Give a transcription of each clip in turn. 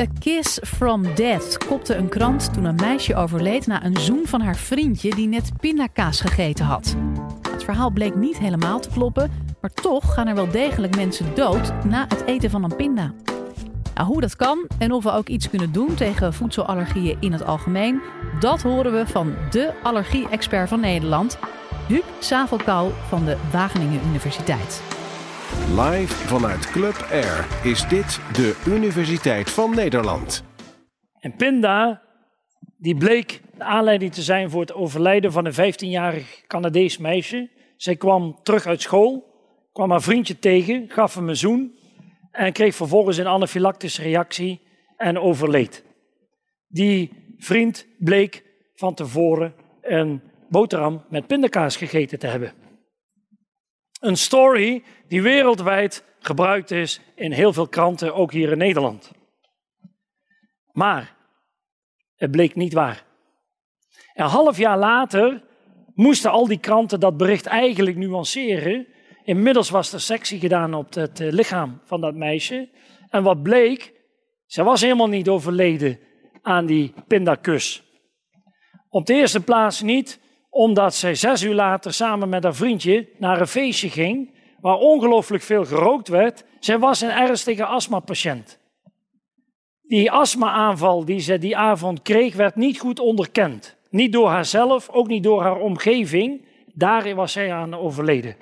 A Kiss from Death kopte een krant toen een meisje overleed na een zoen van haar vriendje die net pindakaas gegeten had. Het verhaal bleek niet helemaal te kloppen, maar toch gaan er wel degelijk mensen dood na het eten van een pinda. Nou, hoe dat kan en of we ook iets kunnen doen tegen voedselallergieën in het algemeen, dat horen we van de allergie-expert van Nederland, Huub Savelkou van de Wageningen Universiteit. Live vanuit Club Air is dit de Universiteit van Nederland. En Pinda, die bleek de aanleiding te zijn voor het overlijden van een 15-jarig Canadees meisje. Zij kwam terug uit school, kwam haar vriendje tegen, gaf hem een zoen en kreeg vervolgens een anafylactische reactie en overleed. Die vriend bleek van tevoren een boterham met pindakaas gegeten te hebben. Een story die wereldwijd gebruikt is in heel veel kranten, ook hier in Nederland. Maar het bleek niet waar. Een half jaar later moesten al die kranten dat bericht eigenlijk nuanceren. Inmiddels was er sectie gedaan op het eh, lichaam van dat meisje. En wat bleek, ze was helemaal niet overleden aan die pindakus. Op de eerste plaats niet omdat zij zes uur later samen met haar vriendje naar een feestje ging, waar ongelooflijk veel gerookt werd. Zij was een ernstige astmapatiënt. Die astmaaanval die ze die avond kreeg, werd niet goed onderkend. Niet door haarzelf, ook niet door haar omgeving. Daar was zij aan overleden.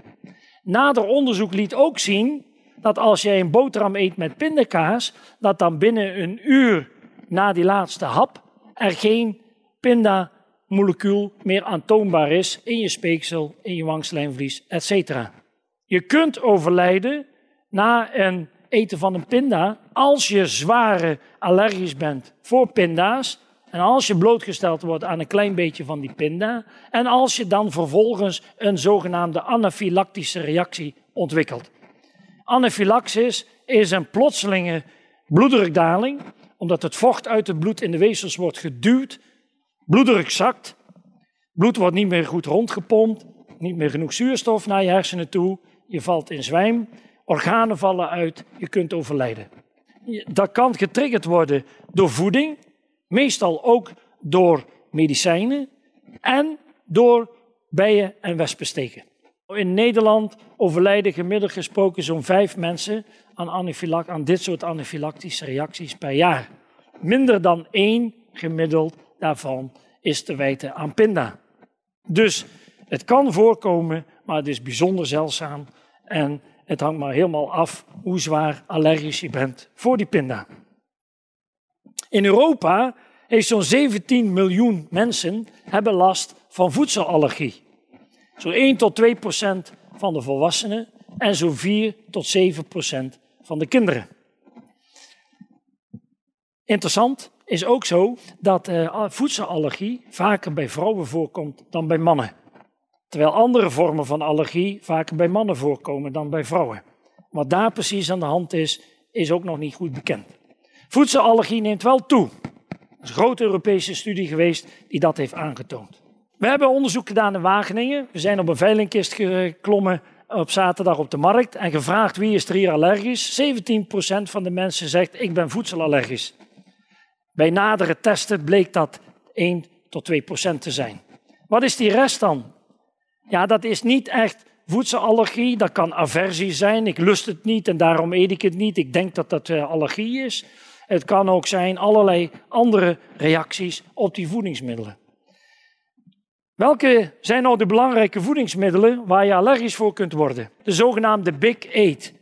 Nader onderzoek liet ook zien dat als jij een boterham eet met pindakaas, dat dan binnen een uur na die laatste hap er geen pinda molecuul meer aantoonbaar is in je speeksel, in je wangslijmvlies, etc. Je kunt overlijden na een eten van een pinda als je zware allergisch bent voor pinda's en als je blootgesteld wordt aan een klein beetje van die pinda en als je dan vervolgens een zogenaamde anafylactische reactie ontwikkelt. Anafylaxis is een plotselinge bloeddrukdaling, omdat het vocht uit het bloed in de weefsels wordt geduwd Bloeddruk zakt, bloed wordt niet meer goed rondgepompt, niet meer genoeg zuurstof naar je hersenen toe, je valt in zwijm, organen vallen uit, je kunt overlijden. Dat kan getriggerd worden door voeding, meestal ook door medicijnen en door bijen- en wespensteken. In Nederland overlijden gemiddeld gesproken zo'n vijf mensen aan, aan dit soort anafylactische reacties per jaar. Minder dan één gemiddeld daarvan is te wijten aan pinda. Dus het kan voorkomen, maar het is bijzonder zeldzaam. En het hangt maar helemaal af hoe zwaar allergisch je bent voor die pinda. In Europa heeft zo'n 17 miljoen mensen hebben last van voedselallergie. Zo'n 1 tot 2 procent van de volwassenen en zo'n 4 tot 7 procent van de kinderen. Interessant, is ook zo dat uh, voedselallergie vaker bij vrouwen voorkomt dan bij mannen. Terwijl andere vormen van allergie vaker bij mannen voorkomen dan bij vrouwen. Wat daar precies aan de hand is, is ook nog niet goed bekend. Voedselallergie neemt wel toe. Er is een grote Europese studie geweest die dat heeft aangetoond. We hebben onderzoek gedaan in Wageningen. We zijn op een veilingkist geklommen op zaterdag op de markt en gevraagd wie is er hier allergisch. 17% van de mensen zegt ik ben voedselallergisch. Bij nadere testen bleek dat 1 tot 2 procent te zijn. Wat is die rest dan? Ja, dat is niet echt voedselallergie, dat kan aversie zijn. Ik lust het niet en daarom eet ik het niet. Ik denk dat dat eh, allergie is. Het kan ook zijn allerlei andere reacties op die voedingsmiddelen. Welke zijn nou de belangrijke voedingsmiddelen waar je allergisch voor kunt worden? De zogenaamde Big Eight.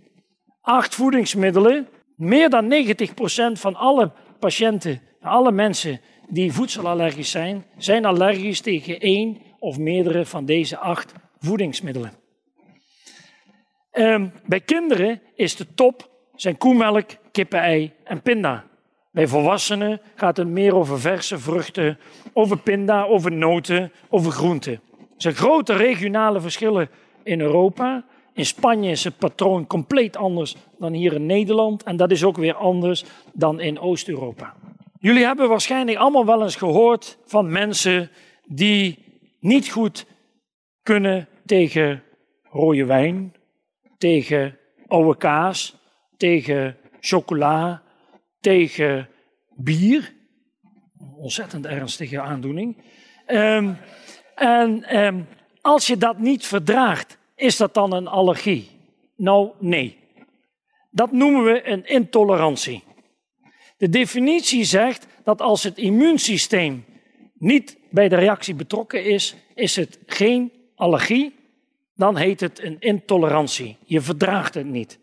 Acht voedingsmiddelen. Meer dan 90% van alle patiënten, alle mensen die voedselallergisch zijn, zijn allergisch tegen één of meerdere van deze acht voedingsmiddelen. Um, bij kinderen is de top zijn koemelk, kippenei en pinda. Bij volwassenen gaat het meer over verse vruchten, over pinda, over noten, over groenten. Er zijn grote regionale verschillen in Europa. In Spanje is het patroon compleet anders dan hier in Nederland. En dat is ook weer anders dan in Oost-Europa. Jullie hebben waarschijnlijk allemaal wel eens gehoord van mensen die niet goed kunnen tegen rode wijn, tegen oude kaas, tegen chocola, tegen bier. Ontzettend ernstige aandoening. Ehm, en ehm, als je dat niet verdraagt, is dat dan een allergie? Nou, nee. Dat noemen we een intolerantie. De definitie zegt dat als het immuunsysteem niet bij de reactie betrokken is, is het geen allergie, dan heet het een intolerantie. Je verdraagt het niet.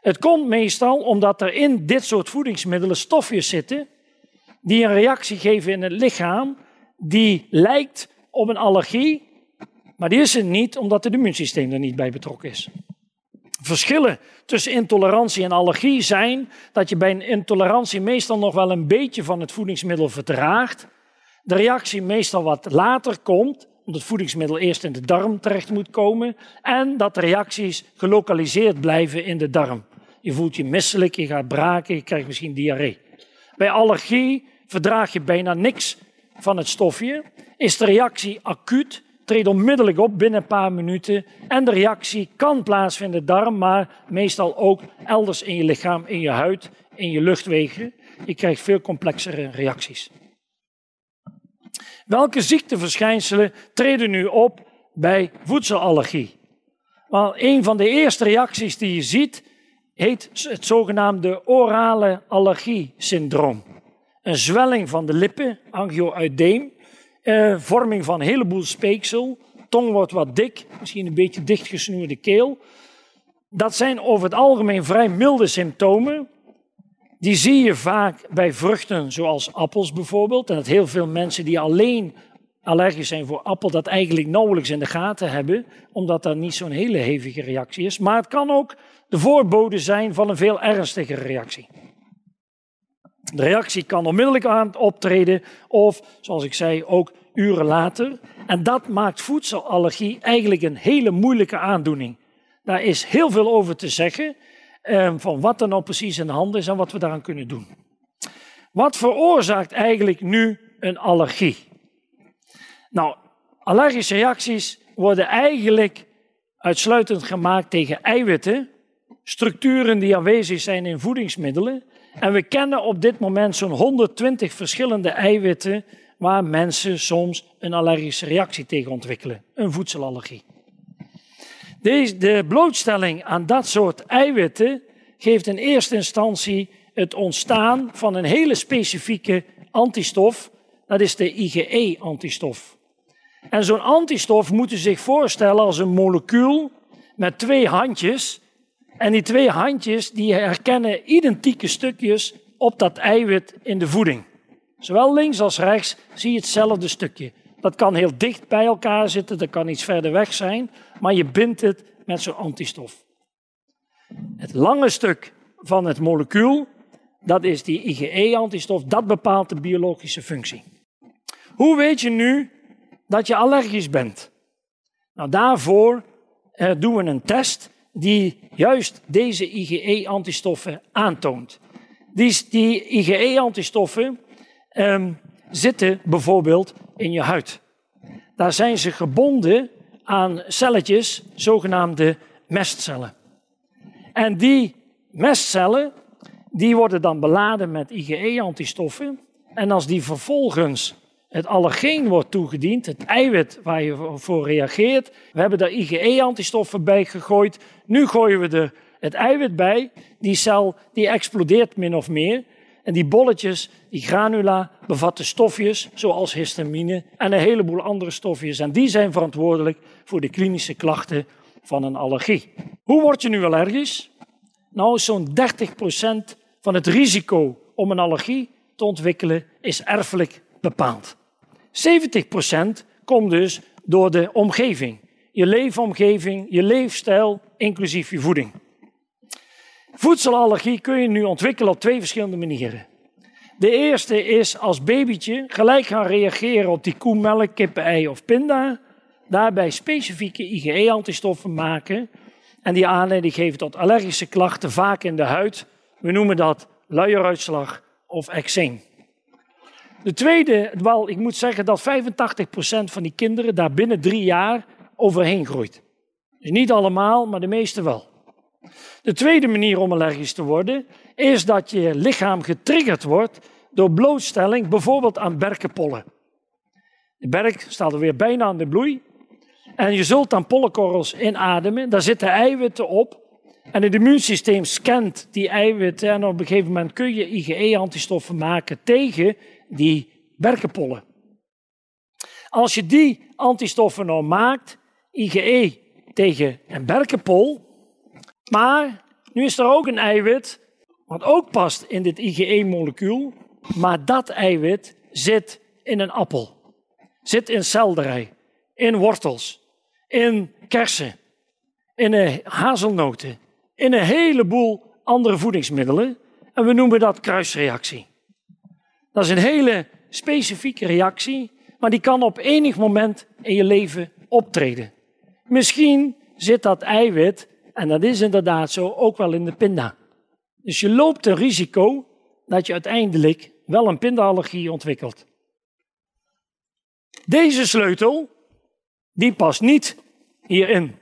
Het komt meestal omdat er in dit soort voedingsmiddelen stofjes zitten die een reactie geven in het lichaam die lijkt op een allergie, maar die is het niet omdat het immuunsysteem er niet bij betrokken is. Verschillen tussen intolerantie en allergie zijn dat je bij een intolerantie meestal nog wel een beetje van het voedingsmiddel verdraagt, de reactie meestal wat later komt, omdat het voedingsmiddel eerst in de darm terecht moet komen, en dat de reacties gelokaliseerd blijven in de darm. Je voelt je misselijk, je gaat braken, je krijgt misschien diarree. Bij allergie verdraag je bijna niks van het stofje, is de reactie acuut, treedt onmiddellijk op binnen een paar minuten en de reactie kan plaatsvinden in de darm, maar meestal ook elders in je lichaam, in je huid, in je luchtwegen. Je krijgt veel complexere reacties. Welke ziekteverschijnselen treden nu op bij voedselallergie? Wel, een van de eerste reacties die je ziet heet het zogenaamde orale allergie-syndroom. Een zwelling van de lippen, angioeudeem, eh, vorming van een heleboel speeksel, tong wordt wat dik, misschien een beetje dichtgesnoerde keel. Dat zijn over het algemeen vrij milde symptomen. Die zie je vaak bij vruchten zoals appels bijvoorbeeld. En dat heel veel mensen die alleen allergisch zijn voor appel dat eigenlijk nauwelijks in de gaten hebben, omdat dat niet zo'n hele hevige reactie is. Maar het kan ook de voorbode zijn van een veel ernstigere reactie. De reactie kan onmiddellijk aan optreden of, zoals ik zei, ook uren later. En dat maakt voedselallergie eigenlijk een hele moeilijke aandoening. Daar is heel veel over te zeggen, ehm, van wat er nou precies in de hand is en wat we daaraan kunnen doen. Wat veroorzaakt eigenlijk nu een allergie? Nou, allergische reacties worden eigenlijk uitsluitend gemaakt tegen eiwitten, structuren die aanwezig zijn in voedingsmiddelen. En we kennen op dit moment zo'n 120 verschillende eiwitten waar mensen soms een allergische reactie tegen ontwikkelen, een voedselallergie. Deze, de blootstelling aan dat soort eiwitten geeft in eerste instantie het ontstaan van een hele specifieke antistof, dat is de IgE-antistof. En zo'n antistof moet u zich voorstellen als een molecuul met twee handjes. En die twee handjes die herkennen identieke stukjes op dat eiwit in de voeding. Zowel links als rechts zie je hetzelfde stukje. Dat kan heel dicht bij elkaar zitten, dat kan iets verder weg zijn, maar je bindt het met zo'n antistof. Het lange stuk van het molecuul, dat is die IgE-antistof, dat bepaalt de biologische functie. Hoe weet je nu dat je allergisch bent? Nou, daarvoor eh, doen we een test die juist deze IgE-antistoffen aantoont. Die, die IgE-antistoffen Ehm, zitten bijvoorbeeld in je huid. Daar zijn ze gebonden aan celletjes, zogenaamde mestcellen. En die mestcellen die worden dan beladen met IgE-antistoffen. En als die vervolgens het allergeen wordt toegediend, het eiwit waar je voor reageert, we hebben daar IgE-antistoffen bij gegooid, nu gooien we er het eiwit bij, die cel die explodeert min of meer. En die bolletjes, die granula, bevatten stofjes zoals histamine en een heleboel andere stofjes. En die zijn verantwoordelijk voor de klinische klachten van een allergie. Hoe word je nu allergisch? Nou, zo'n 30% van het risico om een allergie te ontwikkelen is erfelijk bepaald. 70% komt dus door de omgeving. Je leefomgeving, je leefstijl, inclusief je voeding. Voedselallergie kun je nu ontwikkelen op twee verschillende manieren. De eerste is als babytje gelijk gaan reageren op die koemelk, kippen, of pinda. Daarbij specifieke IgE-antistoffen maken. En die aanleiding geven tot allergische klachten, vaak in de huid. We noemen dat luieruitslag of eczeem. De tweede, ik moet zeggen dat 85% van die kinderen daar binnen drie jaar overheen groeit. Dus niet allemaal, maar de meeste wel. De tweede manier om allergisch te worden is dat je lichaam getriggerd wordt door blootstelling bijvoorbeeld aan berkenpollen. De berk staat er weer bijna aan de bloei. En je zult dan pollenkorrels inademen. Daar zitten eiwitten op. En het immuunsysteem scant die eiwitten. En op een gegeven moment kun je IgE-antistoffen maken tegen die berkenpollen. Als je die antistoffen nou maakt, IgE tegen een berkenpol. Maar nu is er ook een eiwit, wat ook past in dit IgE-molecuul. Maar dat eiwit zit in een appel, zit in selderij, in wortels, in kersen, in hazelnoten, in een heleboel andere voedingsmiddelen. En we noemen dat kruisreactie. Dat is een hele specifieke reactie, maar die kan op enig moment in je leven optreden. Misschien zit dat eiwit, en dat is inderdaad zo, ook wel in de pinda. Dus je loopt een risico dat je uiteindelijk wel een pindaallergie ontwikkelt. Deze sleutel, die past niet hierin.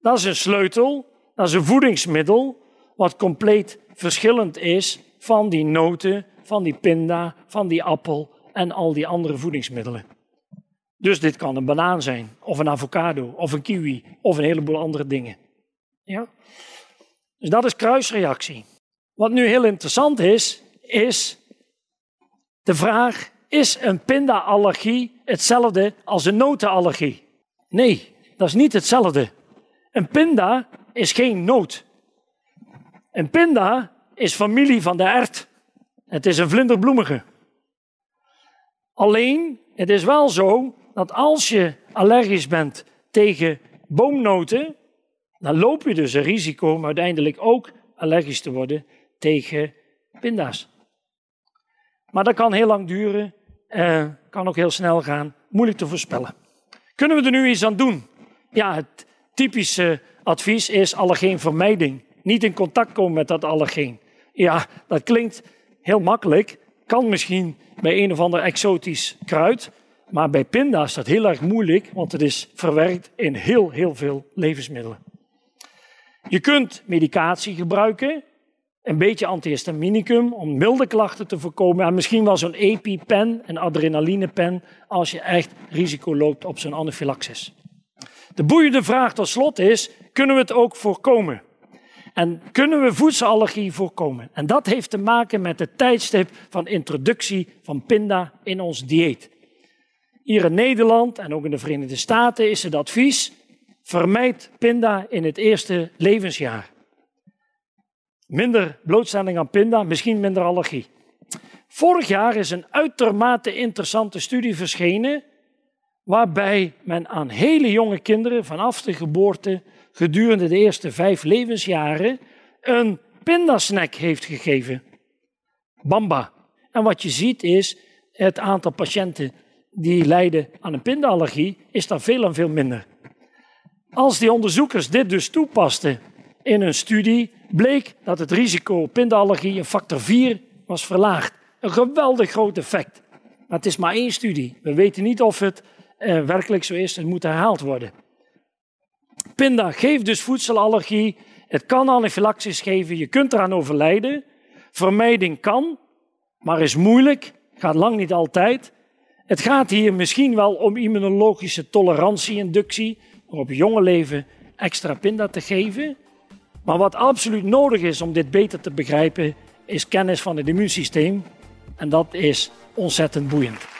Dat is een sleutel, dat is een voedingsmiddel, wat compleet verschillend is van die noten, van die pinda, van die appel en al die andere voedingsmiddelen. Dus dit kan een banaan zijn, of een avocado, of een kiwi, of een heleboel andere dingen. Ja? Dus dat is kruisreactie. Wat nu heel interessant is, is de vraag: is een pinda-allergie hetzelfde als een notenallergie? Nee, dat is niet hetzelfde. Een pinda is geen noot. Een pinda is familie van de ert. Het is een vlinderbloemige. Alleen, het is wel zo dat als je allergisch bent tegen boomnoten, dan loop je dus een risico om uiteindelijk ook allergisch te worden tegen pinda's. Maar dat kan heel lang duren, eh, kan ook heel snel gaan, moeilijk te voorspellen. Kunnen we er nu iets aan doen? Ja, het typische advies is allergeenvermijding. Niet in contact komen met dat allergeen. Ja, dat klinkt heel makkelijk, kan misschien bij een of ander exotisch kruid, maar bij pinda is dat heel erg moeilijk, want het is verwerkt in heel, heel veel levensmiddelen. Je kunt medicatie gebruiken, een beetje antihistaminicum om milde klachten te voorkomen. En misschien wel zo'n EpiPen, een adrenalinepen, als je echt risico loopt op zo'n anafylaxis. De boeiende vraag tot slot is, kunnen we het ook voorkomen? En kunnen we voedselallergie voorkomen? En dat heeft te maken met het tijdstip van introductie van pinda in ons dieet. Hier in Nederland en ook in de Verenigde Staten is het advies: vermijd pinda in het eerste levensjaar. Minder blootstelling aan pinda, misschien minder allergie. Vorig jaar is een uitermate interessante studie verschenen, waarbij men aan hele jonge kinderen vanaf de geboorte gedurende de eerste vijf levensjaren een pindasnack heeft gegeven. Bamba. En wat je ziet is, het aantal patiënten die lijden aan een pindaallergie is dan veel en veel minder. Als die onderzoekers dit dus toepasten in een studie, bleek dat het risico op pindaallergie een factor 4 was verlaagd. Een geweldig groot effect. Maar het is maar één studie. We weten niet of het eh, werkelijk zo is. Het moet herhaald worden. Pinda geeft dus voedselallergie. Het kan anafylaxis geven. Je kunt eraan overlijden. Vermijding kan, maar is moeilijk. Gaat lang niet altijd. Het gaat hier misschien wel om immunologische tolerantie-inductie, om op jonge leven extra pinda te geven. Maar wat absoluut nodig is om dit beter te begrijpen, is kennis van het immuunsysteem. En dat is ontzettend boeiend.